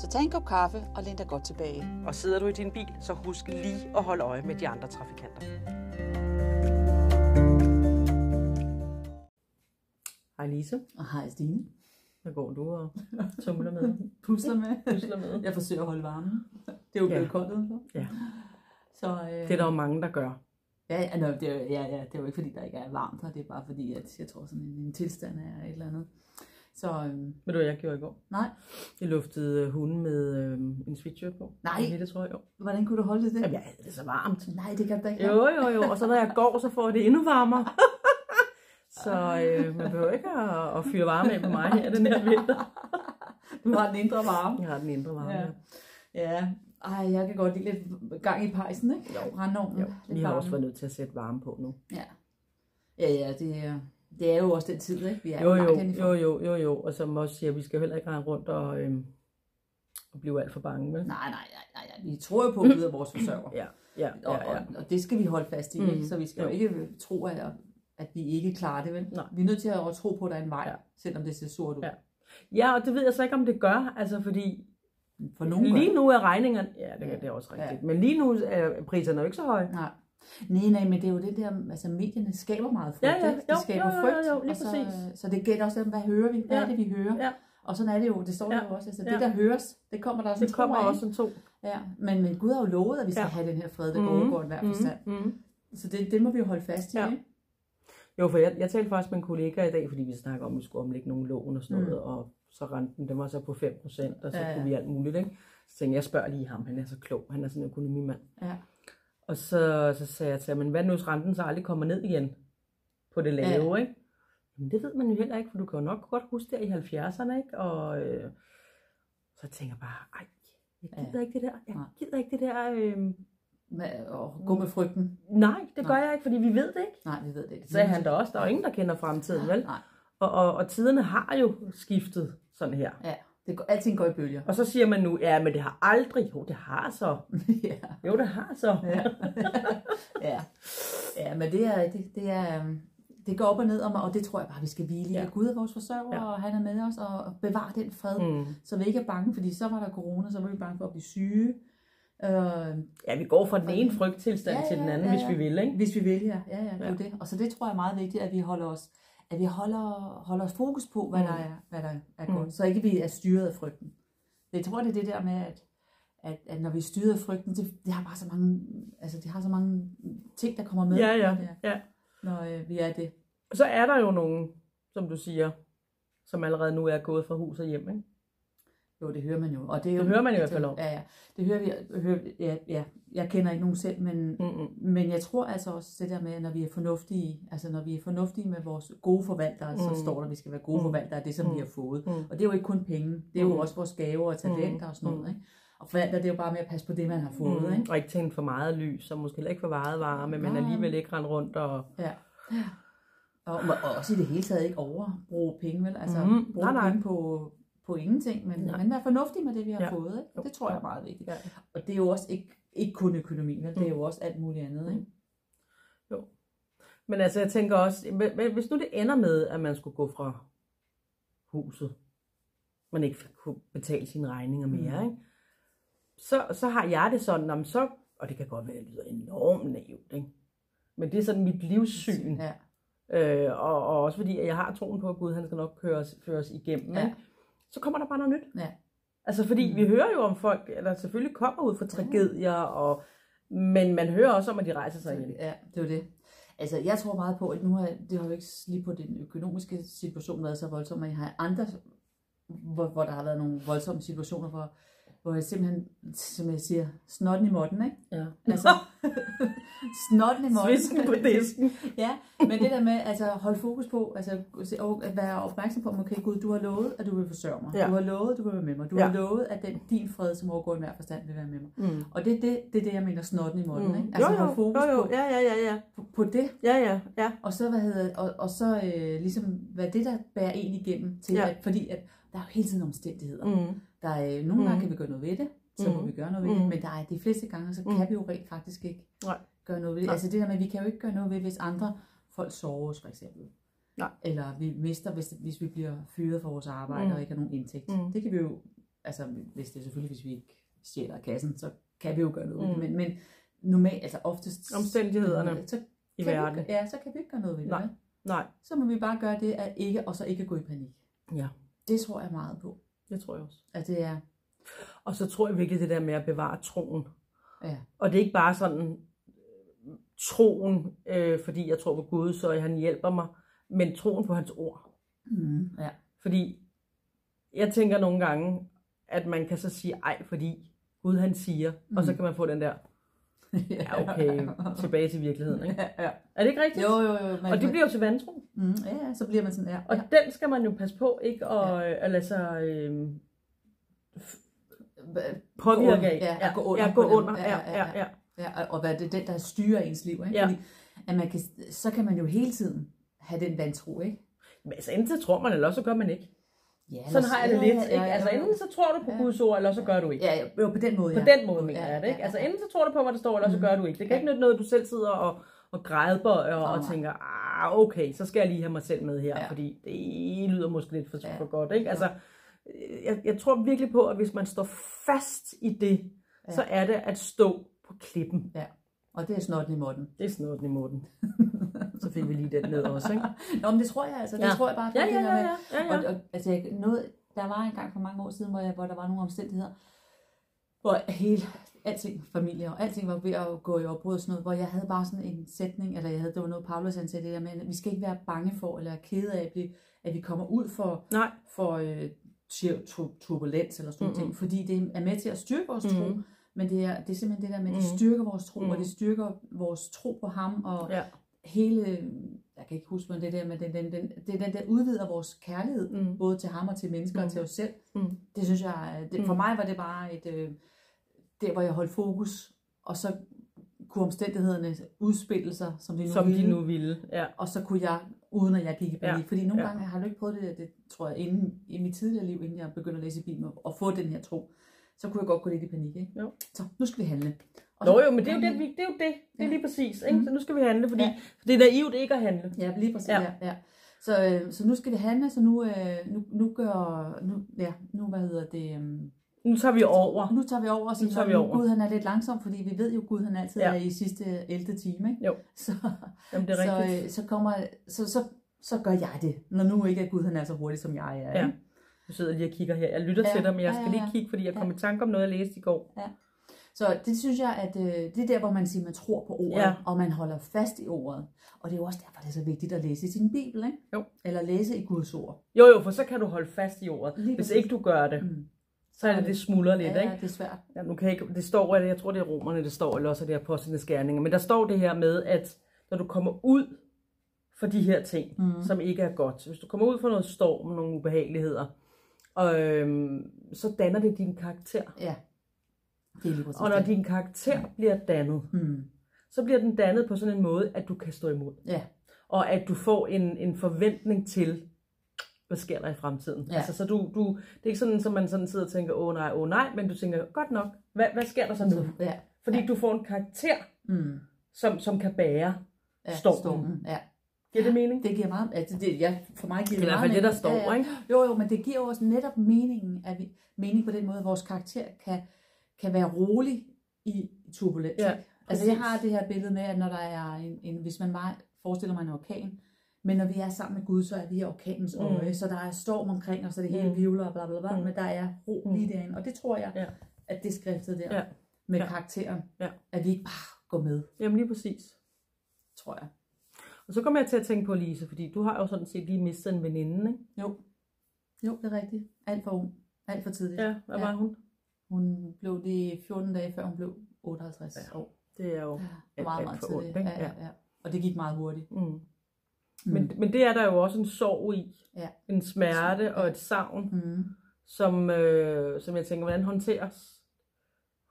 Så tag en kop kaffe og læn dig godt tilbage. Og sidder du i din bil, så husk lige at holde øje med de andre trafikanter. Hej Lise. Og hej Stine. Hvad går du og tumler med? Pusler med. Pusler med. Jeg forsøger at holde varmen. Det er jo blevet Ja. koldt udenfor. Ja. Så, øh, Det er der jo mange, der gør. Ja, ja, no, det, er, jo- ja, ja, det er jo ikke fordi, der ikke er varmt her. Det er bare fordi, at jeg tror sådan en, en tilstand er et eller andet. Så øhm, Ved du, hvad jeg gjorde i går? nej, Jeg luftede øh, hunden med øh, en sweatshirt på. Nej. En lille trøje, jo. hvordan kunne du holde det? Jamen, jeg havde det så varmt. Nej, det kan da ikke. Jo, jo, jo. Og så når jeg går, så får jeg det endnu varmere. Så øh, man behøver ikke at, at fyre varme af på mig her den her vinter. Du har den indre varme. Jeg har den indre varme. Ja. Ja. Ej, jeg kan godt lide lidt gang i pejsen, ikke? Jo. Brændeovnen. Jo, vi har varme. også været nødt til at sætte varme på nu. Ja. Ja, ja, det er, det er jo også den tid, ikke? Vi er Jo, jo, jo, jo, jo, jo. Og som også siger, vi skal heller ikke rende rundt og, øhm, og blive alt for bange. Vel? Nej, nej, nej, nej. Vi tror jo på, at Gud er vores forsørger. Ja, ja, Og, ja, ja. og, og det skal vi holde fast i, Mhm. ikke? Så vi skal jo Jo. ikke tro, at, at vi ikke klarer det, vel? Nej. Vi er nødt til at tro på, at der er en vej, Ja. selvom det ser sort ud. Ja. Ja, og det ved jeg så ikke, om det gør. Altså, fordi For nogen lige nu er regningerne... Ja, det, Ja. det er også Ja. rigtigt. Men lige nu er priserne jo ikke så høje. Nej. Nej, nej, men det er jo det der, altså medierne skaber meget frygt, Ja, ja. ikke? De Jo, skaber jo, jo, frygt, jo, lige og så, præcis. så det gælder også, hvad hører vi? Hvad Ja. er det, vi hører? Ja. Og sådan er det jo, det står Ja. der jo også, altså Ja. det der høres, det kommer der også Det kommer en også en to. Ja, men, men Gud har jo lovet, at vi skal Ja. have den her fred, der Mhm. mm. overgår hver forstand. Mm, mm. Så det, det må vi jo holde fast i, Ja. ikke? Jo, for jeg, jeg talte faktisk med en kollega i dag, fordi vi snakker om, at vi skulle omlægge nogle lån og sådan Mm. noget, og så renten, den var så på 5%, og så ja, ja. kunne vi alt muligt, ikke? Så tænkte jeg, jeg spørger lige ham, han er så klog, han er sådan en økonomimand. Ja. Og så, så sagde jeg til ham, men hvad nu, hvis renten så aldrig kommer ned igen på det lave, Ja. ikke? Men det ved man jo heller ikke, for du kan jo nok godt huske der i 70'erne, ikke? Og øh, så tænker jeg bare, ej, jeg gider Ja. ikke det der, jeg Nej. gider ikke det der, øh, Med, og gå med frygten. nej, det gør Nej. jeg ikke, fordi vi ved det ikke. Nej, vi ved det ikke. Sagde han da også, der er ingen, der kender fremtiden, vel? Nej, Og, og, og tiderne har jo skiftet sådan her. ja. Det går, alting går i bølger. Og så siger man nu, ja, men det har aldrig, jo, det har så. ja. Jo, det har så. Ja. ja. ja, men det er, det, det er, øhm, det går op og ned, og, og det tror jeg bare, vi skal hvile i. Ja. Ja. Gud er vores forsørger, Ja. ja. og han er med os, og bevare den fred, mm. Så vi ikke er bange, fordi så var der corona, så var vi bange for at blive syge. Øh, Ja, vi går fra den ene frygttilstand Ja, til den ja, anden, ja, hvis ja. vi vil, ikke? hvis vi vil, ja. Ja, ja, det er Ja. jo det. Og så det tror jeg er meget vigtigt, at vi holder os, at vi holder, holder fokus på, hvad, Mm. der er, hvad der er Mm. godt. Så ikke vi er styret af frygten. Jeg tror, det er det der med, at, at, at når vi er styret af frygten, det, det har bare så mange, altså det har så mange ting, der kommer med. Ja, ja, når det er- ja. Når øh, vi er det. Så er der jo nogen, som du siger, som allerede nu er gået fra hus og hjem, ikke? Jo, det hører man jo. Og det, er jo, Det hører man i hvert fald om. Ja, ja. Det hører vi, hører, ja, ja. Jeg kender ikke nogen selv, men, Mm-mm. men jeg tror altså også det der med, når vi er fornuftige, altså når vi er fornuftige med vores gode forvaltere, mm. så Mm. står der, at vi skal være gode Mm. forvaltere af det, som Mm. vi har fået. Mm. Og det er jo ikke kun penge, det er jo Mm. også vores gaver og talenter og sådan noget. Ikke? Og forvalter, det er jo bare med at passe på det, man har fået. Mm. Ikke? Og ikke tænde for meget lys, og måske heller ikke for meget varme, men Nej. alligevel ikke rende rundt og... Ja. Og, og også i det hele taget ikke overbruge penge, vel? Altså Mhm. bruge Nej, nej. penge på, på ingenting, men, Nej. men være fornuftig med det, vi har Ja. fået. Ikke? Jo. Det tror jeg er meget vigtigt. Ja. Og det er jo også ikke, ikke kun økonomi, vel? det er Mm. jo også alt muligt andet. Ikke? Men altså, jeg tænker også, hvis nu det ender med, at man skulle gå fra huset, man ikke kunne betale sine regninger mere, Mm. ikke? Så, så har jeg det sådan, om så, og det kan godt være, at det lyder enormt naivt, ikke? men det er sådan mit livssyn, Ja. øh, og, og også fordi, at jeg har troen på, at Gud han skal nok køre os, føre os igennem, Ja. ikke? Så kommer der bare noget nyt. Ja. Altså fordi Mm. vi hører jo om folk, der selvfølgelig kommer ud fra tragedier, og, men man hører også om, at de rejser sig igen. Ja, det er det. Altså, jeg tror meget på, at nu har det har jo ikke lige på den økonomiske situation været så voldsom, men jeg har andre, hvor, hvor der har været nogle voldsomme situationer, hvor, hvor jeg simpelthen, som jeg siger, snotten i måtten, ikke? Ja. Altså, snotten i måtten. Svisken på disken. ja, men det der med, altså holde fokus på, altså at være opmærksom på, okay Gud, du har lovet, at du vil forsørge mig. Ja. Du har lovet, at du vil være med mig. Du Ja. har lovet, at den, din fred, som overgår i hver forstand, vil være med mig. Mm. Og det er det, det, er det jeg mener, snotten i måtten, Mm. ikke? Altså jo, jo, holde fokus jo, jo. På, Ja, ja, ja, ja. på, på det, Ja, ja, ja. og så, hvad hedder, og, og så øh, ligesom, hvad det der bærer en igennem til, ja. at, fordi at der er jo hele tiden omstændigheder. Mm. Mm. Der er, øh, nogle gange Mm. kan vi gøre noget ved det, så må Mm. vi gøre noget ved Mm. det, men der er de fleste gange, så Mm. kan vi jo rent faktisk ikke Nej. gøre noget ved det. Nej. Altså det der med, at vi kan jo ikke gøre noget ved, hvis andre folk sover for eksempel. Nej. Eller vi mister, hvis, hvis vi bliver fyret fra vores arbejde Mm. og ikke har nogen indtægt. Mm. Det kan vi jo, altså hvis det er selvfølgelig, hvis vi ikke stjæler kassen, så kan vi jo gøre noget ved Mm. det. Men, men normalt, altså oftest... Omstændighederne så i verden. Vi, ja, så kan vi ikke gøre noget ved det. Nej. vel? Nej. Så må vi bare gøre det, at ikke, og så ikke gå i panik. Ja, Det tror jeg meget på. Det tror jeg også. At det er, Og så tror jeg virkelig det der med at bevare troen. ja, Og det er ikke bare sådan øh, troen, øh, fordi jeg tror på Gud, så han hjælper mig, men troen på hans ord. mm, ja, Fordi jeg tænker nogle gange, at man kan så sige ej, fordi Gud han siger, mm. og så kan man få den der, ja okay, tilbage til virkeligheden. Ikke? ja, ja. Er det ikke rigtigt? Jo, jo, jo. Men, Og det bliver jo til vantro. mm, ja, ja, så bliver man sådan, ja. Og ja. den skal man jo passe på, ikke at, at lade sig øh, påvirke af. Ja, at gå under Ja, gå under. Ja, ja, ja. ja. og, og hvad det er den, der styrer ens liv, ikke? Ja. Fordi, at man kan, så kan man jo hele tiden have den vantro, ikke? Men altså, enten så tror man, eller også så gør man ikke. Ja, Sådan har jeg det lidt. Ja, Ikke? ja, Altså, ja. enten så tror du på Ja. Guds ord, eller så gør du ikke. Ja, ja, jo, på den måde, På ja. den måde mener Ja, jeg det, ja, ikke? Altså ja. enten så tror du på, hvad der står, eller så Mhm. gør du ikke. Det kan Ja. ikke nytte noget, du selv sidder og, og grædbøjer og, Nej, og tænker, ah, okay, så skal jeg lige have mig selv med her, Ja. fordi det lyder måske lidt for, Ja. for godt, ikke? Altså, jeg, jeg tror virkelig på, at hvis man står fast i det, Ja. så er det at stå på klippen. Og det er snotten i måtten. Det er den i munden. så fik vi lige den ned også, ikke? Nå, men det tror jeg altså. Det Ja. tror jeg bare. Ja, det ja, ja, med- ja, ja, ja. Og, og, altså, noget, der var en gang for mange år siden, hvor, jeg, hvor der var nogle omstændigheder, hvor hele, alting, familie og alting var ved at gå i opbrud og sådan noget, hvor jeg havde bare sådan en sætning, eller jeg havde, det var noget Paulus han sagde det der med, at vi skal ikke være bange for, eller kede af, at vi, at vi kommer ud for, Nej. for øh, tur- tur- turbulens eller sådan Mhm. noget, fordi det er med til at styrke vores tro, Mhm. Men det er, det er simpelthen det der med, at det Mhm. styrker vores tro, Mhm. og det styrker vores tro på ham, og Ja. hele, jeg kan ikke huske, men det der med, den, den, den, det er den der udvider vores kærlighed, Mm. både til ham og til mennesker Mm. og til os selv. Mm. Det synes jeg, det, for Mm. mig var det bare et, øh, der hvor jeg holdt fokus, og så kunne omstændighederne udspille sig, som de nu Som ville. de nu ville. Ja. Og så kunne jeg, uden at jeg gik i panik. Ja. Fordi nogle Ja. gange har jeg ikke prøvet det, det tror jeg, inden, i mit tidligere liv, inden jeg begyndte at læse Bibelen, og få den her tro, så kunne jeg godt gå lidt i panik. Ikke? Jo. Så nu skal vi handle. Og Nå så- jo, men det er jo det, vi, det, er jo det. Det er lige præcis. Ikke? Mm. Så nu skal vi handle, fordi Ja. det er naivt ikke at handle. Ja, lige præcis. Ja. Ja. Ja. Så, øh, så nu skal vi handle, så nu, øh, nu, nu gør, nu, ja, nu, hvad hedder det, øhm, Nu tager vi over. nu tager vi over og siger, Nu tager vi over. Gud han er lidt langsom, fordi vi ved jo, Gud han altid Ja. ja. er i sidste 11. time, ikke? Jo. Så, Jamen, det er så, rigtigt. øh, så, kommer, så, så, så gør jeg det, når nu ikke er Gud han er så hurtig, som jeg er. Ja. Ikke? Du sidder lige og kigger her. Jeg lytter Ja, til dig, men jeg ja, skal ja, lige ja. kigge, fordi jeg kom Ja. i tanke om noget, jeg læste i går. Så det synes jeg, at øh, det er der, hvor man siger, at man tror på ordet, Ja. ja. og man holder fast i ordet. Og det er jo også derfor, det er så vigtigt at læse i sin bibel, ikke? Jo. Eller læse i Guds ord. Jo, jo, for så kan du holde fast i ordet. Lige Hvis ikke du gør det, Mm. så er det, det smuldrer lidt, ja, ikke? ja, det er svært. Ja, nu kan jeg ikke, det står, jeg tror, det er romerne, det står, eller også er det apostlenes gerninger. Men der står det her med, at når du kommer ud for de her ting, Mm. som ikke er godt. Hvis du kommer ud for noget storm, nogle ubehageligheder, og, øhm, så danner det din karakter. Ja, det er lige præcis Og når det. din karakter bliver dannet, Mm. så bliver den dannet på sådan en måde, at du kan stå imod. Ja, Og at du får en, en forventning til, hvad sker der i fremtiden. Ja. Altså, så du, du, det er ikke sådan, at man sådan sidder og tænker, åh nej, åh nej, men du tænker, godt nok, hvad, hvad sker der så nu? ja. Fordi Ja. du får en karakter, Mm. som, som kan bære. ja Stormen. stormen. Ja. Giver det mening? Det giver meget, altså det, ja, for mig giver Det er i det hvert fald meget det, der står, ikke? Jo, jo, men det giver jo også netop meningen, at vi, mening på den måde, at vores karakter kan, kan være rolig i, turbulens. Ja, altså jeg har det her billede med, at når der er en, en hvis man bare forestiller mig en orkan, men når vi er sammen med Gud, så er vi i orkanens Mm. øje, så der er storm omkring os, så det hele Mm. vivler og bla bla bla, Mm. men der er ro Mm. lige derinde, og det tror jeg, Ja. at det skriftet der, Ja. med Ja. karakteren, Ja. at vi ikke bare går med, Jamen lige præcis. tror jeg. Og så kommer jeg til at tænke på Lise, fordi du har jo sådan set lige mistet en veninde, ikke? Jo, jo, det er rigtigt. Alt for ung, alt for tidligt. Ja, hvad Ja. var hun? Hun blev det 14 dage før hun blev 58. Ja, jo, det er jo Ja, alt, meget, alt meget for tidligt. ondt? Ja, ja, ja. Og det gik meget hurtigt. Mm. Mm. Men, men det er der jo også en sorg i. Ja. En smerte og et savn, Mm. som, øh, som jeg tænker, hvordan håndteres,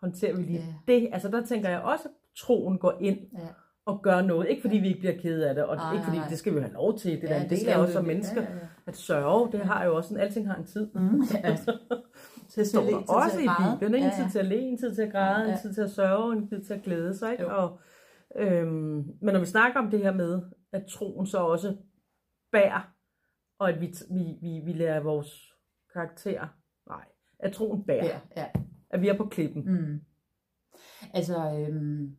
håndterer vi lige Ja. det? Altså der tænker jeg også, at troen går ind Ja. Og gør noget. Ikke fordi vi ikke bliver kede af det, og Nej, ikke fordi nej. det skal vi jo have lov til. Det er Ja, ja, en det del skal det. som mennesker. Ja, ja, ja. At sørge, det har jo også en, alting har en tid. Mm. Ja. Det står der også i at. Bibelen. En Ja, tid ja. til at le, en tid til at græde, Ja. en tid til at sørge, en tid til at glæde sig. Ikke? Jo. Og, øhm, men når vi snakker om det her med, at troen så også bærer, og at vi, vi, vi, vi lærer vores karakter, nej, at troen bærer, Ja, ja. at vi er på klippen. Mm. Altså, øhm,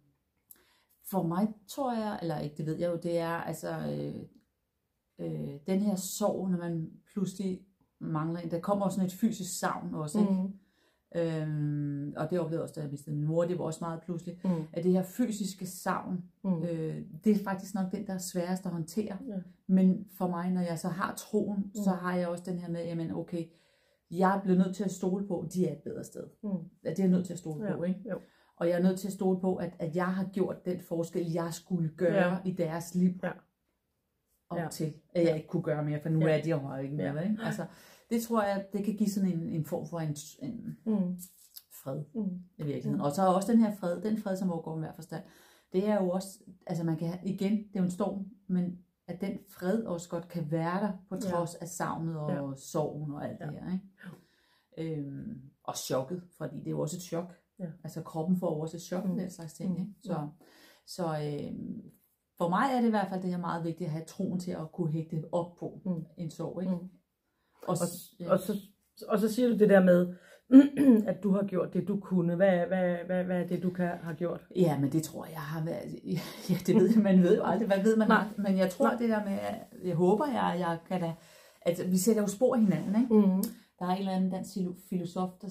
for mig tror jeg, eller ikke, det ved jeg jo, det er altså øh, øh, den her sorg, når man pludselig mangler en. Der kommer også sådan et fysisk savn også, ikke? Mm. Øhm, og det oplevede jeg også, da jeg mistede min mor, det var også meget pludselig. Mm. At det her fysiske savn, Mm. øh, det er faktisk nok den, der er sværest at håndtere. Ja. Men for mig, når jeg så har troen, mm. så har jeg også den her med, jamen okay, jeg er blevet nødt til at stole på, de er et bedre sted. Mm. At det er jeg nødt til at stole Ja, på, ikke? jo. Og jeg er nødt til at stole på, at, at jeg har gjort den forskel, jeg skulle gøre Ja. i deres liv. Ja. Op Ja. til, at jeg ikke kunne gøre mere, for nu Ja. er de jo ikke mere. Ja. Ikke? Altså, det tror jeg, det kan give sådan en, en form for en, en Mm. fred Mm. i virkeligheden. Og så er også den her fred, den fred, som overgår hver forstand, det er jo også, altså man kan, igen, det er jo en storm, men at den fred også godt kan være der, på Ja. trods af savnet og Ja. sorgen og alt Ja. det her. Ikke? Øhm, og chokket, fordi det er jo også et chok. Ja. Altså kroppen får også chok Mm. den slags ting. Mm. Ikke? Så, så øhm, for mig er det i hvert fald det her meget vigtigt at have troen til at kunne hægte op på Mm. en sorg. Ikke? Mm. Og, Og, ja. og, så, og så siger du det der med, at du har gjort det, du kunne. Hvad, hvad, hvad, hvad er det, du kan, har gjort? Ja, men det tror jeg har været... Ja, det ved jeg, man ved jo aldrig, hvad ved man? Nej. Men jeg tror Nej. det der med, jeg håber, jeg, jeg kan da... At vi sætter jo spor hinanden, ikke? Mm. Der er en eller anden dansk filo- filosof, der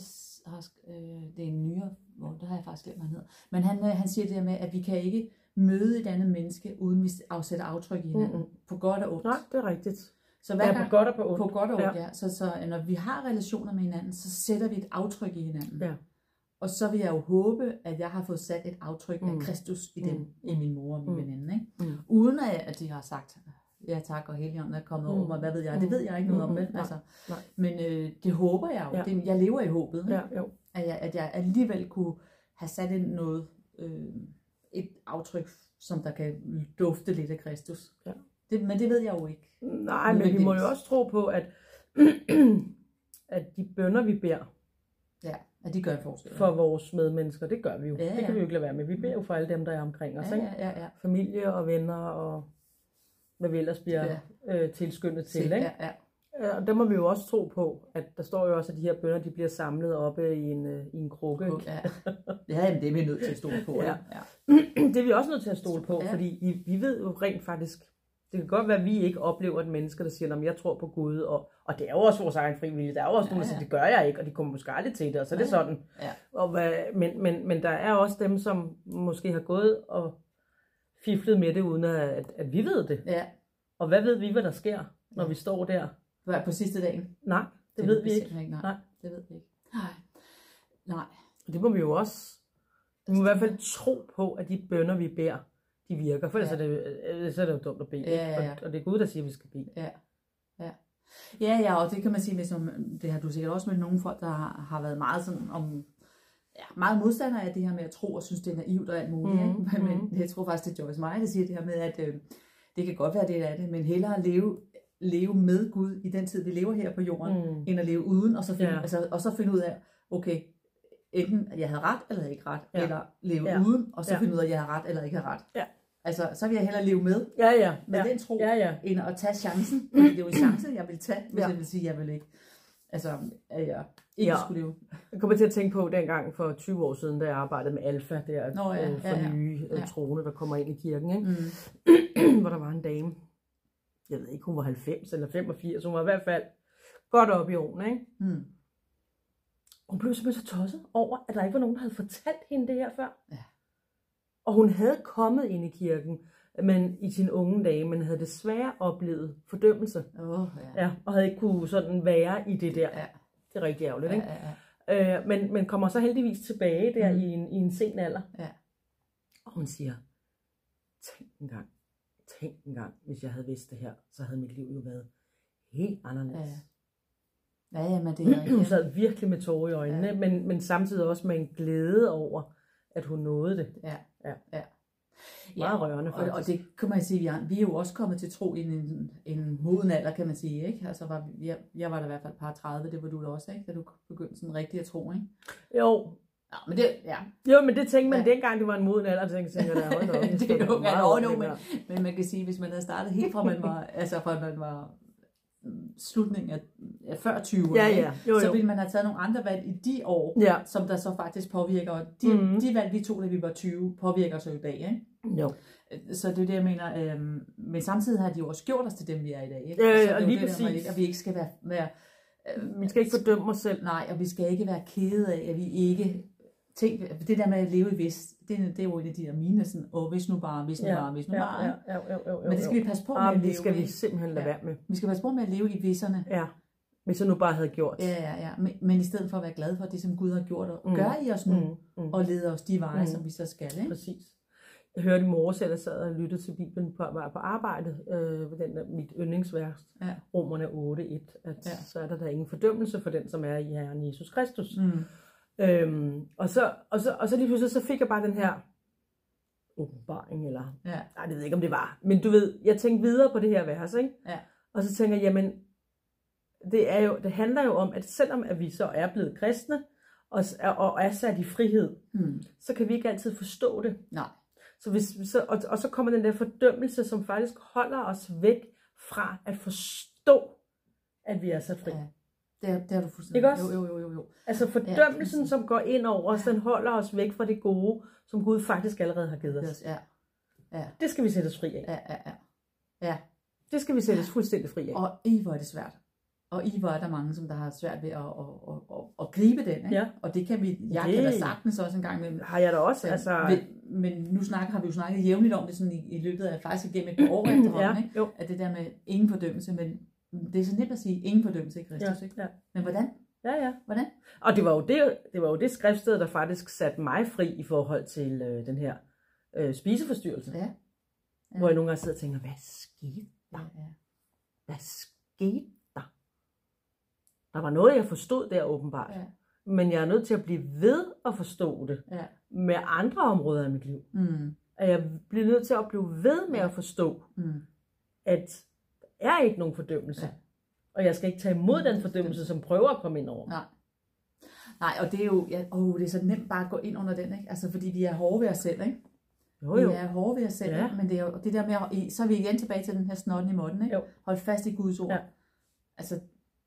har... Øh, det er en nyere... Hvor, der har jeg faktisk glemt, hvad han hedder. Men han, øh, han siger det der med, at vi kan ikke møde et andet menneske, uden vi afsætter aftryk i hinanden. Mm-mm. På godt og ondt. Nej, det er rigtigt. Så Ja, på godt og på ondt. på godt og ondt, Ja. ja. Så, så når vi har relationer med hinanden, så sætter vi et aftryk i hinanden. Ja. Og så vil jeg jo håbe, at jeg har fået sat et aftryk Mm. af Kristus i Mm. dem, i min mor og min Mm. veninde. Ikke? Mm. Uden at, at de har sagt, ja tak, og Helligånden er kommet Mm. over mig, hvad ved jeg. Det Mm. ved jeg ikke noget om, Mm. vel? Altså, Nej. men øh, det håber jeg jo. Ja. Det, jeg lever i håbet, ikke? Ja, jo. At, jeg, at jeg alligevel kunne have sat ind noget, øh, et aftryk, som der kan dufte lidt af Kristus. Ja. Det, men det ved jeg jo ikke. Nej, men vi må jo også tro på, at, at de bønder, vi beder Ja, at de gør en forskel. for vores medmennesker, det gør vi jo. Ja, Det ja. kan vi jo ikke lade være med. Vi beder jo for alle dem, der er omkring os. ja, ja, ja, ja. Familie og venner og hvad vi ellers bliver øh, tilskyndet til. Ikke? ja, ja. Ja, Og der må vi jo også tro på, at der står jo også, at de her bønder, de bliver samlet oppe i en, øh, i en krukke. Ikke? Ja, ja jamen, det er vi nødt til at stole på. Ja. Ja. Ja. det er vi også nødt til at stole på, Ja. fordi vi, vi ved jo rent faktisk, det kan godt være, at vi ikke oplever et menneske, der siger, at jeg tror på Gud, og, og det er jo også vores egen frivillige. Der er jo også Ja, nogen, der ja. siger, det gør jeg ikke, og de kommer måske aldrig til det, og så er det Ja, ja. sådan. Ja. Og hvad, men, men, men der er også dem, som måske har gået og fiflet med det, uden at, at, vi ved det. ja. Og hvad ved vi, hvad der sker, når vi står der? Hvad på sidste dagen? Nej, det, det ved vi ikke. ikke. Nej, Nej. det ved vi ikke. Nej. Nej. Det må vi jo også. Vi må i hvert fald tro på, at de bønder, vi beder, de virker. For ellers Ja. er det, ellers er det jo dumt at bede. Ja, ja, ja. Og, og det er Gud, der siger, at vi skal bede. Ja. Ja. Ja, ja, og det kan man sige, hvis man, det har du sikkert også med nogle folk, der har, har været meget sådan om, ja, meget modstandere af det her med at tro og synes, det er naivt og alt muligt. Mhm, Ikke? Men, mhm. men jeg tror faktisk, det er Joyce Meyer, der siger det her med, at øh, det kan godt være det er det, men hellere leve, leve med Gud i den tid, vi lever her på jorden, Mm. end at leve uden, og så finde, Ja. altså, og så finde ud af, okay, enten at jeg havde ret, eller jeg ikke ret, Ja. eller leve Ja. uden, og så Ja. finde ud af, at jeg har ret, eller ikke har ret. Ja. Altså, så vil jeg hellere leve med, Ja, ja. med ja. den tro, Ja, ja. end at tage chancen. Fordi det er jo en chance, jeg vil tage, hvis Ja. jeg vil sige, jeg vil ikke. Altså, at jeg ikke Ja. skulle leve. Jeg kommer til at tænke på dengang for 20 år siden, da jeg arbejdede med Alfa, der Nå, ja, øh, for ja, ja. nye øh, Ja. troende, der kommer ind i kirken. Ikke? Mm. hvor der var en dame, jeg ved ikke, hun var 90 eller 85, hun var i hvert fald godt op i årene. Ikke? Mm. Hun blev simpelthen så tosset over, at der ikke var nogen, der havde fortalt hende det her før. Ja. Og hun havde kommet ind i kirken men i sin unge dage, men havde desværre oplevet fordømmelse. Oh, ja. Ja, og havde ikke kunne sådan være i det der. Ja. Det er rigtig ærgerligt, Ja, ikke? ja, Øh, men, men kommer så heldigvis tilbage der Mm. i, en, i en sen alder. Ja. Og hun siger, tænk engang, tænk engang, hvis jeg havde vidst det her, så havde mit liv jo været helt anderledes. Ja. Ja, jamen det er Hun rigtigt. sad virkelig med tårer i øjnene, Ja. ja. men, men samtidig også med en glæde over, at hun nåede det. Ja. Ja. ja. Meget rørende, og, og faktisk. det kan man sige, vi er, vi er jo også kommet til tro i en, en moden alder, kan man sige. Ikke? Altså var, jeg, jeg var da i hvert fald par 30, det var du da også, ikke? da du begyndte sådan rigtig at tro. Ikke? Jo, Ja, men det, ja. jo, men det tænkte man Ja. ja. dengang, det var en moden alder, så tænkte jeg, da, hold da op, Det er jo meget men- der. Men man kan sige, hvis man havde startet helt fra man var, altså fra man var slutningen af, af før 20, Ja, ja, jo, så ville man have taget nogle andre valg i de år, Ja, som der så faktisk påvirker. De, Mhm. de valg, vi tog, da vi var 20, påvirker os jo i dag. Ikke? jo. Så det er det, jeg mener. Øhm, men samtidig har de jo også gjort os til dem, vi er i dag. Ikke? Ja, ja, så det og lige det, der præcis. at vi ikke skal være... være øh, Vi skal ikke fordømme os selv. Nej, og vi skal ikke være kede af, at vi ikke... Tænk, det der med at leve i vidst, det, det er jo en af de der mine, sådan, åh, hvis nu bare, hvis nu bare, hvis nu ja, bare. ja, ja, jo, jo, Men det skal vi passe på med Ah, at men leve det skal vi simpelthen lade Ja. være med. Vi skal passe på med at leve i visserne. Ja, hvis jeg nu bare havde gjort. Ja, ja, ja. Men, men i stedet for at være glad for det, som Gud har gjort og Mm. gør i os nu, Mm, mm. og leder os de veje, Mm. som vi så skal. Ikke? Præcis. Jeg hørte i morges, at jeg sad og lyttede til Bibelen på, var på arbejde, øh, ved den der, mit yndlingsvers, Ja. Romerne 8.1, at Ja. ja. så er der da ingen fordømmelse for den, som er i Herren Jesus Kristus. Mm. Øhm, og, så, og, så, og så lige pludselig, så fik jeg bare den her åbenbaring, eller Ja. nej, det ved jeg ikke, om det var. Men du ved, jeg tænkte videre på det her vers, ikke? Ja. Og så tænker jeg, jamen, det, er jo, det handler jo om, at selvom at vi så er blevet kristne, og, og er sat i frihed, Mm. så kan vi ikke altid forstå det. Nej. Så hvis, så, og, og så kommer den der fordømmelse, som faktisk holder os væk fra at forstå, at vi er så fri. Ja. Det, er, det har du fuldstændig. Ikke også? Jo, jo, jo, jo. jo. Altså fordømmelsen, som går ind over os, den holder os væk fra det gode, som Gud faktisk allerede har givet os. Ja. Ja, Det skal vi sætte os fri af. ja, ja, ja. ja. Det skal vi sætte os fuldstændig fri af. Og i hvor er det svært. Og i hvor er der mange, som der har svært ved at, at, at, at, at gribe den. Ikke? Ja. Og det kan vi, jeg Det- kan da sagtens også en gang imellem. Har jeg da også, altså... men, men nu snakker, har vi jo snakket jævnligt om det sådan i, i løbet af faktisk igennem et par år efterhånden, ja, ikke? at det der med ingen fordømmelse, men det er så nemt at sige ingen fordømmelse i Kristus, Ja, ikke? ja. Men hvordan? Ja, ja. Hvordan? Og det var jo det, det, var jo det skriftsted, der faktisk satte mig fri i forhold til øh, den her øh, spiseforstyrrelse. Ja. Ja. Hvor jeg nogle gange sidder og tænker, hvad skete Ja, ja. Hvad skete der? Der var noget, jeg forstod der åbenbart. Ja. Men jeg er nødt til at blive ved at forstå det ja. med andre områder af mit liv. Mm, At jeg bliver nødt til at blive ved med at forstå, mm. at der er ikke nogen fordømmelse. Ja. Og jeg skal ikke tage imod den fordømmelse, som prøver at komme ind over. Nej. Nej, og det er jo, ja, oh, det er så nemt bare at gå ind under den, ikke? Altså, fordi vi er hårde ved os selv, ikke? Jo, jo. Vi er hårde ved os selv, Ja. ikke? men det er jo det der med, at, så er vi igen tilbage til den her snotten i måtten, ikke? Jo. Hold fast i Guds ord. Ja. Altså,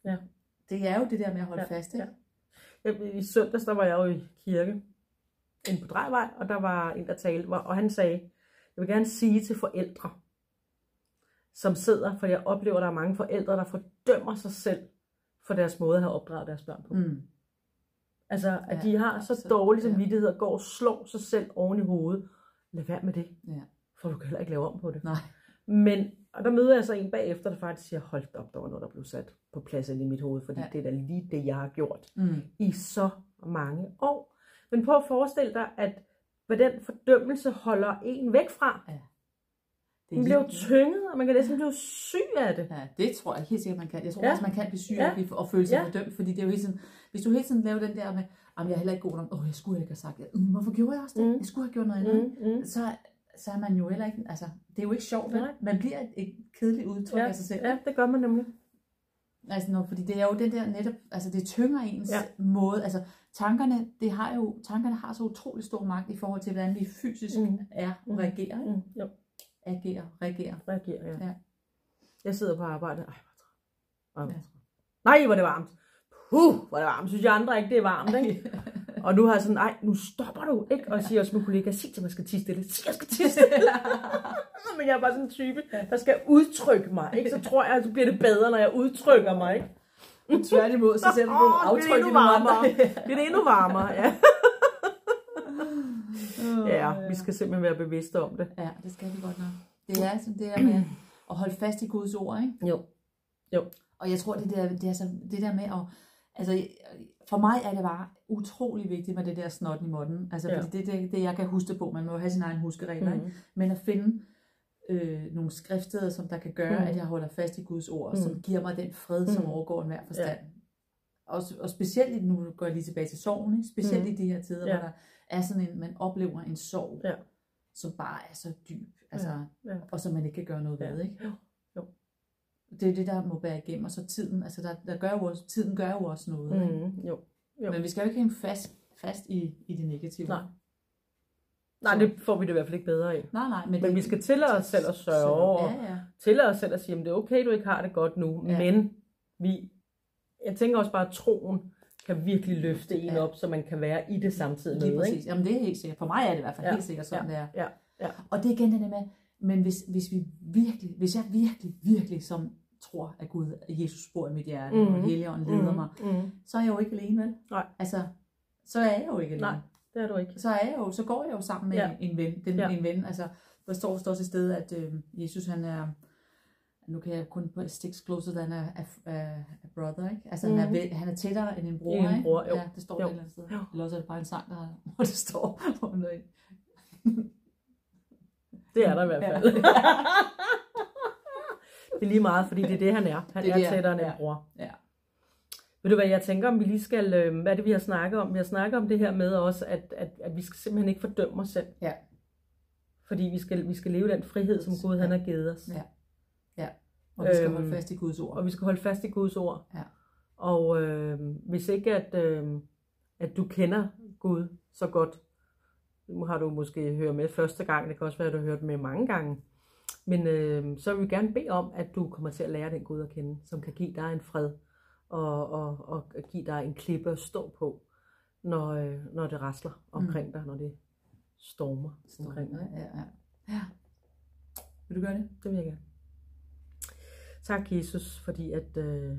Ja. det er jo det der med at holde Ja, fast, ikke? Jeg, I søndags, der var jeg jo i kirke, inde på Drejvej, og der var en, der talte, og han sagde, jeg vil gerne sige til forældre, som sidder, for jeg oplever, at der er mange forældre, der fordømmer sig selv for deres måde at have opdraget deres børn på. Mm. Altså, at Ja, de har så absolut, dårlig ja. samvittighed og går og slår sig selv oven i hovedet. Lad være med det, Ja. for du kan heller ikke lave om på det. Nej. Men, og der møder jeg så en bagefter, der faktisk siger, hold op, der var noget, der blev sat på plads i mit hoved, fordi Ja. ja. det er da lige det, jeg har gjort Mm. i så mange år. Men prøv at forestille dig, at hvad den fordømmelse holder en væk fra. Det Er bliver tynget, og man kan næsten blive syg af det. Ja, det tror jeg helt sikkert, man kan. Jeg tror Ja. også, man kan blive syg Ja. at føle sig Ja. fordømt, fordi det er jo hele tiden, hvis du hele tiden laver den der med, at jeg er heller ikke god nok, åh, jeg skulle ikke have sagt det, mm, hvorfor gjorde jeg også det? Mm. Jeg skulle have gjort noget andet. Mm, mm. Så, så er man jo heller ikke, altså, det er jo ikke sjovt? Nej. man bliver et, et kedeligt udtryk Ja, af sig selv. ja, det gør man nemlig. Altså, når, fordi det er jo den der netop, altså det tynger ens Ja. måde, altså tankerne, det har jo, tankerne har så utrolig stor magt i forhold til, hvordan vi fysisk Mm. er og Mm. reagerer? Mm, jo, agerer, reagerer. reagerer jeg. Ja. Jeg sidder på arbejde. Ej, hvor træt. Ja. Nej, hvor det varmt. Puh, hvor det varmt. Synes jeg andre ikke, det er varmt, ikke? Og nu har jeg sådan, nej, nu stopper du, ikke? Og siger også min kollega, sig til mig, jeg skal tisse stille. Sig, jeg skal tisse stille. Men jeg er bare sådan en type, der skal udtrykke mig, ikke? Så tror jeg, så bliver det bedre, når jeg udtrykker mig, ikke? Tværtimod, så sætter du er aftryk i endnu nogle varmere. andre. Det er endnu varmere, ja. Ja, vi skal simpelthen være bevidste om det. Ja, det skal vi godt nok. Det er sådan det der med at holde fast i Guds ord, ikke? Jo. Jo. Og jeg tror, det der, det er så, det der med at, altså, for mig er det bare utrolig vigtigt med det der snotten i måtten. Altså, Ja. fordi det er det, det, jeg kan huske på. Man må have sin egen huskeregler, mm. Mm. Men at finde øh, nogle skriftsteder, som der kan gøre, Mm. at jeg holder fast i Guds ord, Mm. som giver mig den fred, som Mm. overgår enhver forstand. Ja. Og, og specielt, nu går jeg lige tilbage til sorgen, ikke? specielt mm. i de her tider, Ja. hvor der er sådan en, man oplever en sorg, Ja. som bare er så dyb, altså, Ja. og som man ikke kan gøre noget Ja. ved. Ikke? Jo. Jo. Det er det, der må bære igennem, og så tiden, altså der, der gør jo også, tiden gør jo også noget. Ikke? Mm. Jo. Jo. Men vi skal jo ikke hænge fast, fast i, i det negative. Nej. Nej, det får vi det i hvert fald ikke bedre af. nej, nej men, Men det, vi skal tillade os selv at sørge over, Ja, ja. tillade os selv at sige, at det er okay, du ikke har det godt nu, Ja. men vi, jeg tænker også bare, at troen kan virkelig løfte en Ja. op, så man kan være i det samtidig Lige med. præcis. Ikke? Jamen det er helt sikkert. For mig er det i hvert fald Ja. helt sikkert sådan, det er. Ja. Ja. Og det er igen det der med, men hvis, hvis vi virkelig, hvis jeg virkelig, virkelig som tror, at Gud, at Jesus bor i mit hjerte, mm. Mhm. og Helligånden leder mig, Mm. så er jeg jo ikke alene, vel? Nej. Altså, så er jeg jo ikke alene. Nej. Det er du ikke. Så er jeg jo, så går jeg jo sammen med Ja. ja. en ven. Den, Ja. ja. En ven, altså, der står, står til sted, at øh, Jesus han er, nu kan jeg kun på sticks closer a, a, a, a brother, ikke? Altså mm. han, er, Mhm. han er tættere end en bror, en ikke? bror, jo. Ja, det står Jo. et eller andet sted. Jo. Eller også er det bare en sang, der, hvor det står. Hvor noget. Det er der i hvert Ja. fald. det er lige meget, fordi det er det, han er. Han Det er, er det, han- tættere end en ja. bror. Ja. Ved du hvad, jeg tænker, om vi lige skal, øh, hvad er det, vi har snakket om? Vi har snakket om det her med også, at, at, at vi skal simpelthen ikke fordømme os selv. Ja. Fordi vi skal, vi skal leve den frihed, som Gud han har givet os. Ja. Og vi skal Øhm, holde fast i Guds ord. Og vi skal holde fast i Guds ord. Ja. Og øh, hvis ikke, at, øh, at du kender Gud så godt, nu har du måske hørt med første gang, det kan også være, at du har hørt med mange gange, men øh, så vil vi gerne bede om, at du kommer til at lære den Gud at kende, som kan give dig en fred, og, og, og give dig en klippe at stå på, når, øh, når det rasler omkring mm. dig, når det stormer omkring dig. Ja, ja. ja. Vil du gøre det? Det vil jeg gerne. Tak, Jesus, fordi at øh,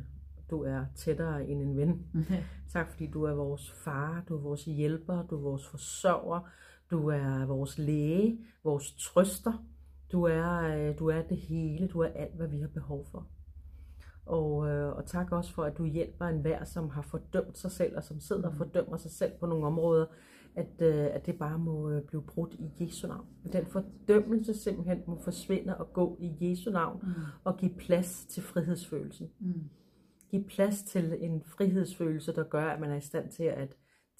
du er tættere end en ven. Tak, fordi du er vores far, du er vores hjælper, du er vores forsørger, du er vores læge, vores trøster. Du er, øh, du er det hele, du er alt, hvad vi har behov for. Og, øh, og tak også for, at du hjælper enhver, som har fordømt sig selv, og som sidder og fordømmer sig selv på nogle områder, at, øh, at det bare må øh, blive brudt i Jesu navn. At den fordømmelse simpelthen må forsvinde og gå i Jesu navn, Mm. og give plads til frihedsfølelsen. Mm. Giv plads til en frihedsfølelse, der gør, at man er i stand til at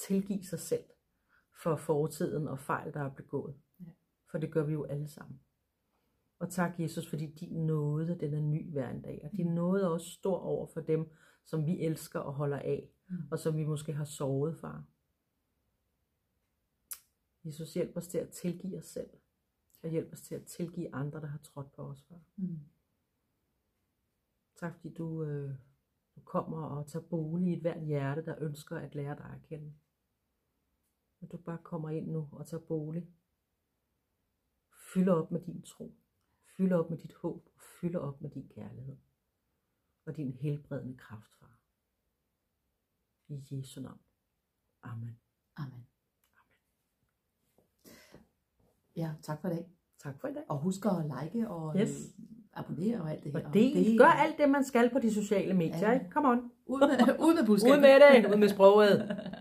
tilgive sig selv for fortiden og fejl, der er begået. Ja. For det gør vi jo alle sammen. Og tak, Jesus, fordi din nåde, den er ny hver en dag. Og din nåde er også stor over for dem, som vi elsker og holder af, Mm. og som vi måske har sovet, far. Jesus, hjælp os til at tilgive os selv, og hjælp os til at tilgive andre, der har trådt på os, far. Mm. Tak fordi du, øh, du kommer og tager bolig i et hvert hjerte, der ønsker at lære dig at kende. At du bare kommer ind nu og tager bolig. Fylder op med din tro. Fylder op med dit håb. Og fylder op med din kærlighed. Og din helbredende kraft, far. I Jesu navn. Amen. Amen. Ja, tak for i dag. Tak for i dag. Og husk at like og Yes. øh, abonnere og alt det her. Og del. Gør alt det, man skal på de sociale medier. Ja. Ikke? Come on. Ud med, ud med budskabet. Ud med det. Ud med sproget.